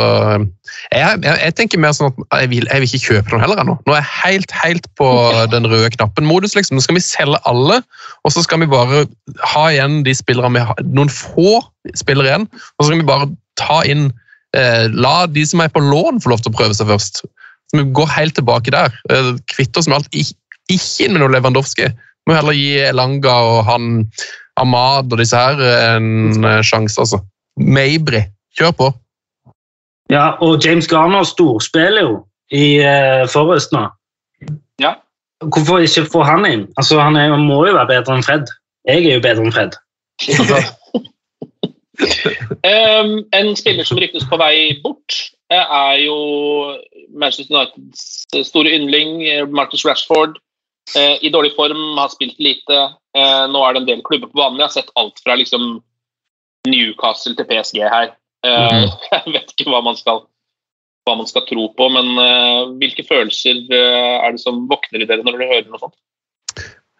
jeg, jeg, jeg tenker mer sånn at jeg vil, jeg vil ikke kjøpe noen heller ennå. Nå er jeg helt, helt på den røde knappen-modus. liksom. Nå skal vi selge alle, og så skal vi bare ha igjen de spillerne vi har. Noen få spillere igjen, og så skal vi bare ta inn eh, La de som er på lån, få lov til å prøve seg først. Så vi går helt tilbake der. Kvitter Kvitte oss med alt. Ikke inn med noe Lewandowski. Må heller gi Elanga og han Ahmad og disse her en eh, sjanse, altså. Mabry, kjør på. Ja, og James Garner storspiller jo i uh, Forrest nå. Ja. Hvorfor ikke få han inn? Altså, Han er, må jo være bedre enn Fred. jeg er jo bedre enn Fred. Um, en spiller som ryktes på vei bort, eh, er jo Manchester Uniteds store yndling, eh, Marcus Rashford. Eh, I dårlig form, har spilt lite. Eh, nå er det en del klubber på banen. Jeg har sett alt fra liksom Newcastle til PSG her. Eh, Mhm. Jeg vet ikke hva man skal, hva man skal tro på, men eh, hvilke følelser eh, er det som våkner i dere når dere hører noe sånt?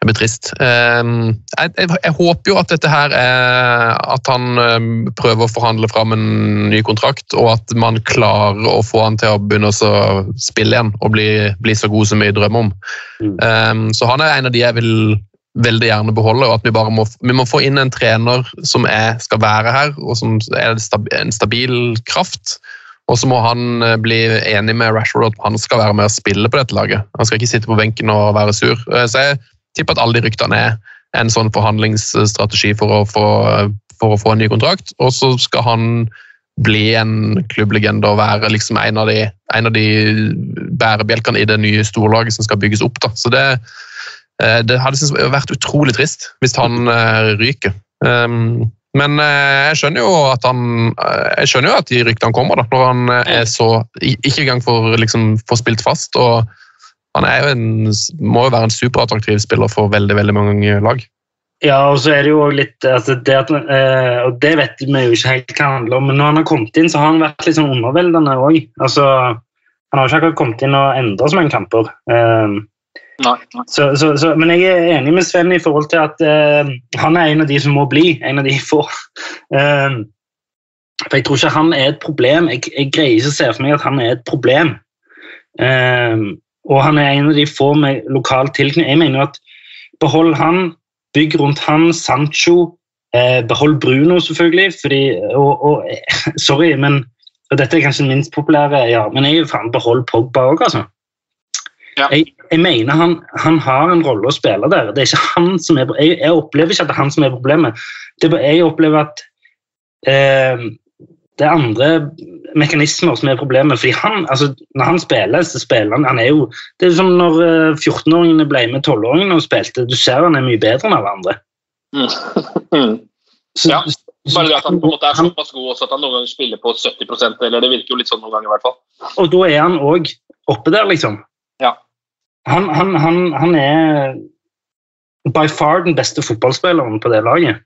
Det blir trist. Ehm, Jeg, jeg, jeg håper jo at dette her er at han ehm, prøver å forhandle fram en ny kontrakt, og at man klarer å få han til å begynne å spille igjen og bli, bli så god som vi drømmer om. Mm. Ehm, Så han er en av de jeg vil veldig gjerne beholde, og at vi bare må, vi må få inn en trener som er, skal være her, og som er en stabil kraft. Og så må han eh, bli enig med Rashford at han skal være med og spille på dette laget. Han skal ikke sitte på benken og være sur. Eh, Så jeg tipper at alle de ryktene er en sånn forhandlingsstrategi for å få, for å få en ny kontrakt. Og så skal han bli en klubblegende og være liksom en av de, en av de bærebjelkene i det nye storlaget som skal bygges opp. Da. Så det, eh, det hadde synes vært utrolig trist hvis han eh, ryker. Um, men eh, jeg skjønner jo at han jeg skjønner jo at de ryktene kommer, da, når han er så ikke engang får liksom, spilt fast. og han er jo en, må jo være en superattraktiv spiller for veldig veldig mange lag. Ja, og så er det jo litt altså det at, eh, Og det vet vi jo ikke helt hva det handler om, men når han har kommet inn, så har han vært litt sånn underveldende òg. Altså, han har jo ikke akkurat kommet inn og endret så mange kamper. Eh, Nei, nei. så, så, så, men jeg er enig med Sven i forhold til at eh, han er en av de som må bli. En av de få. Eh, for jeg tror ikke han er et problem. Jeg, jeg greier ikke å se for meg at han er et problem. Eh, og han er en av de få med lokal tilknytning. Jeg mener jo at behold han, bygg rundt han, Sancho, eh, behold Bruno selvfølgelig, fordi, og, og eh, sorry, men og dette er kanskje den minst populære, ja, men jeg er jo faen behold Pogba òg, altså. Ja. Jeg, jeg mener han, han har en rolle å spille der. Det er ikke han som er, jeg, jeg opplever ikke at det er han som er problemet. Det er, jeg opplever at eh, det er andre mekanismer som er problemet. fordi han, altså, Når han spiller, så spiller han han er jo, Det er som når eh, 14-åringene ble med 12-åringene og spilte. Du ser han er mye bedre enn alle andre. Mm. Så, Ja, Bare det at han på en måte er såpass god også at han noen ganger spiller på 70% eller det virker jo litt sånn noen ganger i hvert fall. Og da er han òg oppe der, liksom. Ja. Han, han, han, han er by far den beste fotballspilleren på det laget.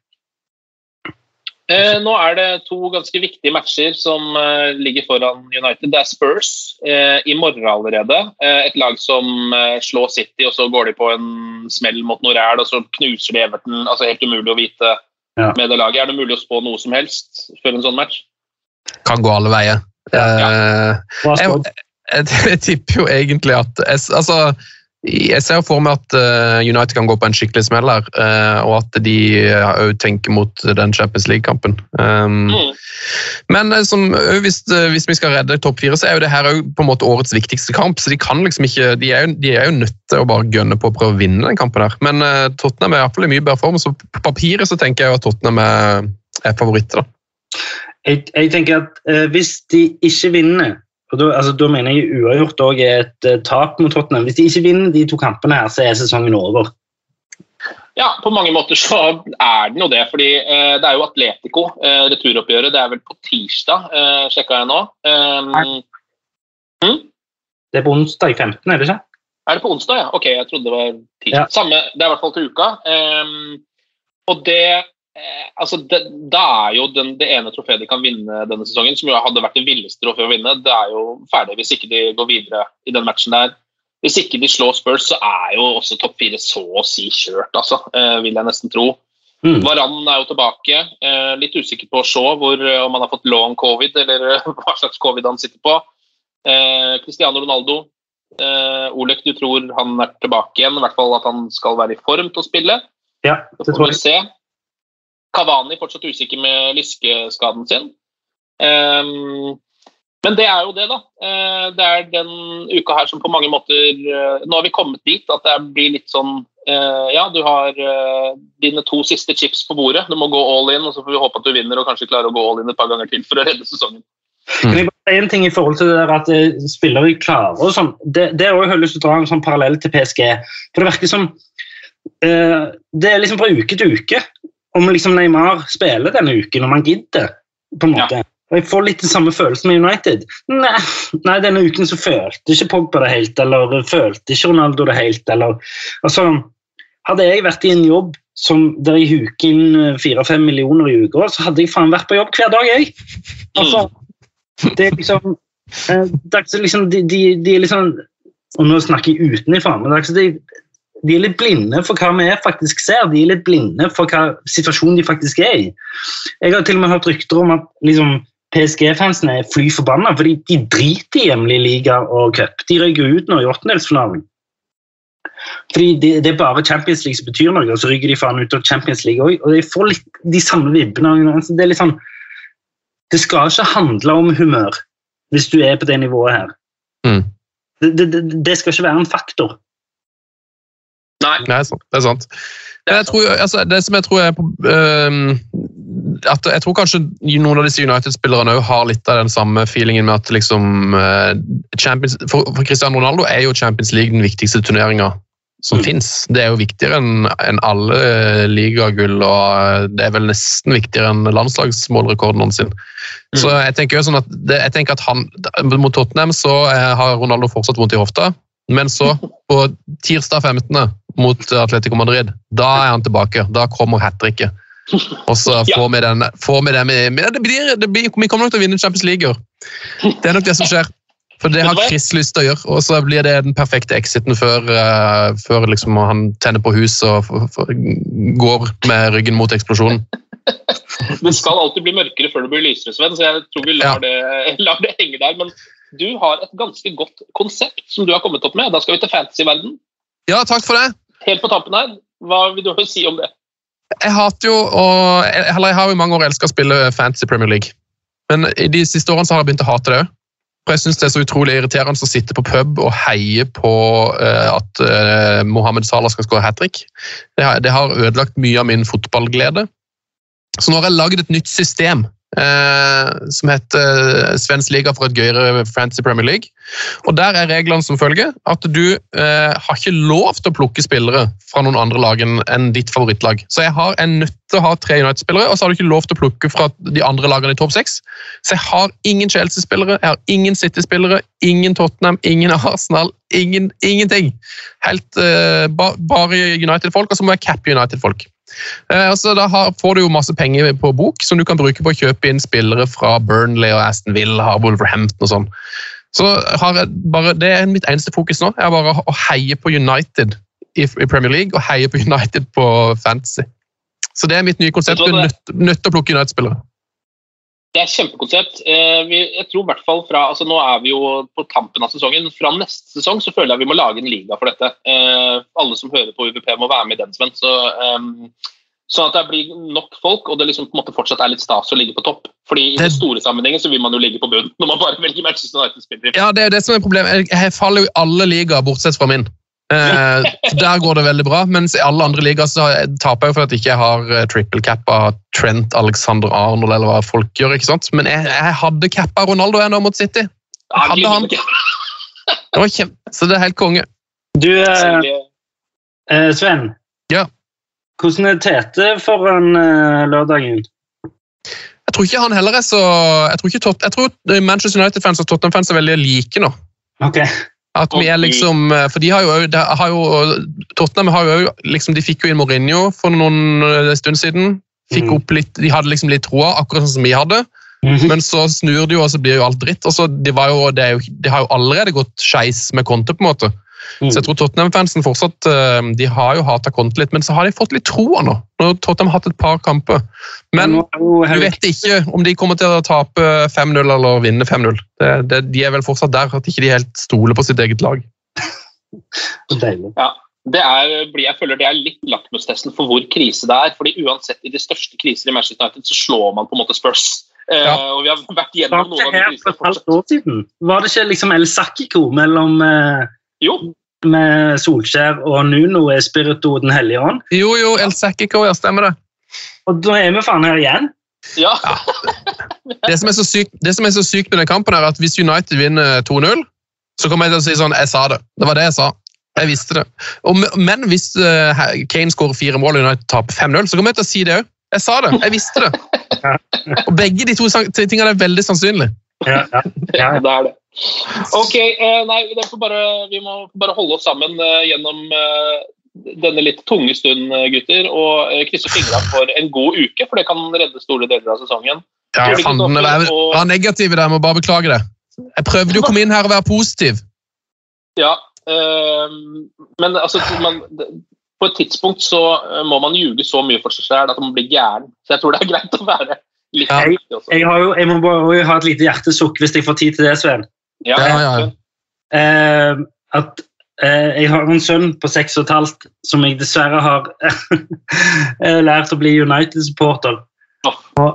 Eh, nå er det to ganske viktige matcher som eh, ligger foran United. Det er Spurs eh, i morgen allerede. Eh, et lag som eh, slår City, og så går de på en smell mot Noræl, og så knuser de Everton. altså Helt umulig å vite Ja. med det laget. Er det mulig å spå noe som helst før en sånn match? Kan gå alle veier. Eh, Ja. jeg, jeg, jeg tipper jo egentlig at jeg, altså, jeg ser for meg at eh, United kan gå på en skikkelig smell her, eh, og at de òg tenker mot den Champions League-kampen. Um, Mm. Men eh, som, hvis, eh, hvis vi skal redde topp fire, så er jo det her på en måte årets viktigste kamp. Så de kan liksom ikke, de er, jo, de er jo nødt til å bare gønne på å prøve å vinne den kampen. her. Men eh, Tottenham er i hvert fall i mye bedre form, så på papiret så tenker jeg jo at Tottenham er, er favoritter. da. Jeg, jeg tenker at eh, Hvis de ikke vinner og da, altså, da mener jeg uavgjort også er et eh, tap mot Tottenham. Hvis de ikke vinner de to kampene, her, så er sesongen over. Ja, på mange måter så er den jo det. fordi eh, det er jo Atletico, eh, returoppgjøret. Det er vel på tirsdag, eh, sjekka jeg nå. Um, Det er på onsdag 15., er det ikke? Er det på onsdag, ja? Ok, jeg trodde det var tirsdag. Ja. Samme, det er i hvert fall til uka. Um, og det altså det, Da er jo den, det ene trofeet de kan vinne denne sesongen, som jo hadde vært det villeste trofeet å vinne, det er jo ferdig hvis ikke de går videre i den matchen der. Hvis ikke de slår Spurs, så er jo også topp fire så å si kjørt, altså, eh, vil jeg nesten tro. Mm. Varan er jo tilbake. Eh, litt usikker på Shaw, hvor, eh, om han har fått long covid, eller eh, hva slags covid han sitter på. Eh, Cristiano Ronaldo. Eh, Olek, du tror han er tilbake igjen, i hvert fall at han skal være i form til å spille. Ja, Det det tror vi jeg. Kavani fortsatt usikker med lyskeskaden sin. Um, men det er jo det, da. Eh, det er den uka her som på mange måter eh, Nå har vi kommet dit at det blir litt sånn eh, Ja, du har dine to siste chips på bordet. Du må gå all in, og så får vi håpe at du vinner og kanskje klarer å gå all in et par ganger til for å redde sesongen. Kan jeg bare si en ting i forhold til det der at spillere klarer og sånn. Det, det er også, jeg lyst til å dra en sånn parallell til PSG. For det virker som Det er liksom fra uke til uke om liksom Neymar spiller denne uken, om han gidder. på en måte. Og Jeg får litt den samme følelsen med United. Nei, nei, denne uken så følte ikke Pogba det helt, eller følte ikke Ronaldo det helt. eller, altså, Hadde jeg vært i en jobb som der jeg huker inn fire-fem millioner i uka, så hadde jeg faen vært på jobb hver dag, jeg. Altså, det er liksom, eh, det er liksom de, de, de er liksom Og nå snakker jeg utenifra, men det er de, er litt blinde for hva vi faktisk ser. De er litt blinde for hva situasjonen de faktisk er i. Jeg har til og med hørt rykter om at liksom, PSG-fansene er fly forbanna, fordi de driter i hjemlig liga og cup. De røyker ut nå i åttendelsfinalen. Fordi det, det, er bare Champions League som betyr noe, og så rygger de faen ut av Champions League òg. Og de får litt de samme vibbene. Det er litt sånn Det skal ikke handle om humør hvis du er på det nivået her. Mm. Det, det, det, skal ikke være en faktor. Nei. Det er sant. Det, er sant. Men jeg tror, altså, det som jeg tror er uh, at Jeg tror kanskje noen av disse United-spillerne har litt av den samme feelingen med at liksom uh, Champions, for, for, Cristiano Ronaldo er jo Champions League den viktigste turneringa som mm. fins. Det er jo viktigere enn en alle ligagull, og det er vel nesten viktigere enn landslagsmålrekorden hans. Mm. Så jeg tenker jo sånn at, det, jeg tenker at han, Mot Tottenham så har Ronaldo fortsatt vondt i hofta. Men så, på tirsdag 15. mot Atletico Madrid, da er han tilbake. Da kommer hat tricket. Og så får vi den, får vi den med, det blir, det blir, Vi kommer nok til å vinne Champions League. Det er nok det som skjer. For det har Chris lyst til å gjøre, og så blir det den perfekte exiten før, uh, før liksom han tenner på huset og for, for, går med ryggen mot eksplosjonen. Det skal alltid bli mørkere før det blir lysere, Sven, så jeg tror vi lar, ja. det, lar det henge der. Men du har et ganske godt konsept som du har kommet opp med. Da skal vi til fantasy-verden. Ja, takk for det. Helt på tampen her, hva vil du si om det? Jeg hater jo, og, eller jeg har jo i mange år elska å spille fantasy Premier League. Men i de siste årene så har jeg begynt å hate det òg. For jeg syns det er så utrolig irriterende å sitte på pub og heie på uh, at uh, Mohammed Salah skal skåre hat trick. Det, det, har ødelagt mye av min fotballglede. Så nå har jeg lagd et nytt system Eh, som heter Svensk liga for et gøyere fantasy Premier League. Og Der er reglene som følger at du eh, har ikke lov til å plukke spillere fra noen andre lag enn ditt favorittlag. Så jeg har en nødt til å ha tre United-spillere, og så har du ikke lov til å plukke fra de andre lagene i topp seks. Så jeg har ingen Chelsea-spillere, jeg har ingen City-spillere, ingen Tottenham, ingen Arsenal, ingen, ingenting. Helt eh, ba, Bare United-folk, og så må jeg cappe United-folk. Eh, altså, da har, får du jo masse penger på bok som du kan bruke på å kjøpe inn spillere fra Burnley og Aston Villa og Wolverhampton og sånn. Så bare, Det er mitt eneste fokus nå. er bare å heie på United i, i Premier League og heie på United på Fantasy. Så det er mitt nye konsept. Nødt til å plukke United-spillere. Det er kjempekonsept. Eh, jeg tror hvert fall fra, altså Nå er vi jo på tampen av sesongen. Fra neste sesong så føler jeg vi må lage en liga for dette. Eh, alle som hører på UVP må være med i den, Sven. Så, um, sånn at det blir nok folk, og det liksom på en måte fortsatt er litt stas å ligge på topp. Fordi I den store sammenhengen så vil man jo ligge på bunn når man bare velger Manchester United-spillere. Ja, det er det som er problemet. Jeg faller jo i alle ligaer, bortsett fra min. Eh, der går det veldig bra, mens i alle andre ligaer så taper jeg for at jeg ikke har eh, triple cap av Trent Alexander Arnold eller hva folk gjør. ikke sant? Men jeg, jeg hadde cappa Ronaldo ennå mot City. Jeg hadde han. Det var kjempe, så det er helt konge. Du, eh, eh, Sven. Ja. Hvordan er Tete foran eh, lørdagen? Jeg tror ikke han heller er så Jeg tror, ikke, jeg tror Manchester United-fans og Tottenham-fans er veldig like nå. Okay. At vi er liksom, eh, for de har jo, har jo Tottenham har jo liksom, de fikk jo inn Mourinho for noen eh, stund siden. Fikk mm. opp litt, De hadde liksom litt troa, akkurat sånn som vi hadde. Mm. Men så snur de jo, og så blir jo alt dritt. og så de, jo, det jo, de har jo allerede gått skeis med Conte. på en måte. Mm. Så jeg tror Tottenham-fansen fortsatt eh, de har jo hata Conte litt, men så har de fått litt troa nå. Når Tottenham har hatt et par kamper. Men du vet ikke om de kommer til å tape 5-0 eller vinne 5-0. De er vel fortsatt der at ikke de helt stoler på sitt eget lag. Deilig. Ja. Det er, jeg føler det er litt lakmustesten for hvor krise det er. fordi Uansett i de største kriser i Manchester United så slår man på en måte Spurs. Eh, ja. Uh, og vi har vært gjennom noen av de krisene. Var det ikke liksom El Sakiko mellom uh, jo. Med Solskjær og Nuno Espirito Spirito den hellige ånd. Jo, jo, El Sakiko, ja, stemmer det. Og da er vi faen her igjen. Ja. ja. Det, som sykt, det, som er så sykt med den kampen, er at hvis United vinner 2-0, så kommer jeg til å si sånn Jeg sa det. Det var det jeg sa. Jeg visste det. Og, men hvis uh, Kane skårer fire mål og United taper 5-0, så kommer jeg til å si det òg. Jeg sa det. Jeg visste det. Og begge de to tingene er veldig sannsynlig. Ja, ja, ja. Det er det. Ok, eh, nei, det får bare, vi må bare holde oss sammen eh, gjennom eh, denne litt tunge stund, eh, gutter, og eh, krysse fingra for en god uke, for det kan redde store deler av sesongen. Ja, jeg fant den jeg og- var negativ i det, jeg må bare beklage det. Jeg prøvde jo å komme inn her og være positiv. Ja, eh, men altså, man, på et tidspunkt så må man ljuge så mye for seg selv at man blir gæren. Så jeg tror det er greit å være litt Ja. Jeg, har jo, jeg må bare ha et lite hjertesukk hvis jeg får tid til det, Sven. Ja, Ja, ja. Eh, at eh, jeg har en sønn på seks og et halvt som jeg dessverre har eh, lært å bli United-supporter. Og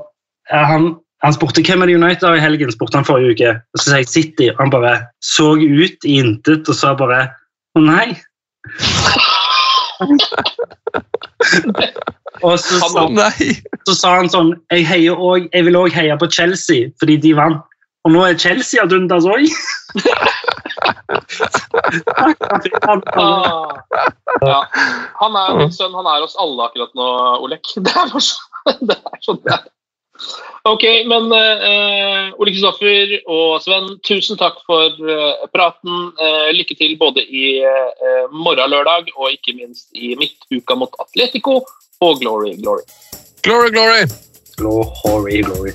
han, han spurte hvem er det United har i helgen, spurte han forrige uke. Og så sa jeg City, og han bare så ut i intet og sa bare å nei. og så Nei! så sa han sånn jeg, heier også, jeg vil òg heie på Chelsea fordi de vant. Og nå er Chelsea ad dundas òg. Ah. Ja. Han er min sønn, han er oss alle akkurat nå, Olek. Det er bare sånn det er. Sånn det er. Ok, men uh, Ole Kristoffer og Sven, tusen takk for uh, praten. Uh, lykke til både i uh, morgen lørdag og ikke minst i midtuka mot Atletico og Glory Glory. Glory, glory! Glory, glory.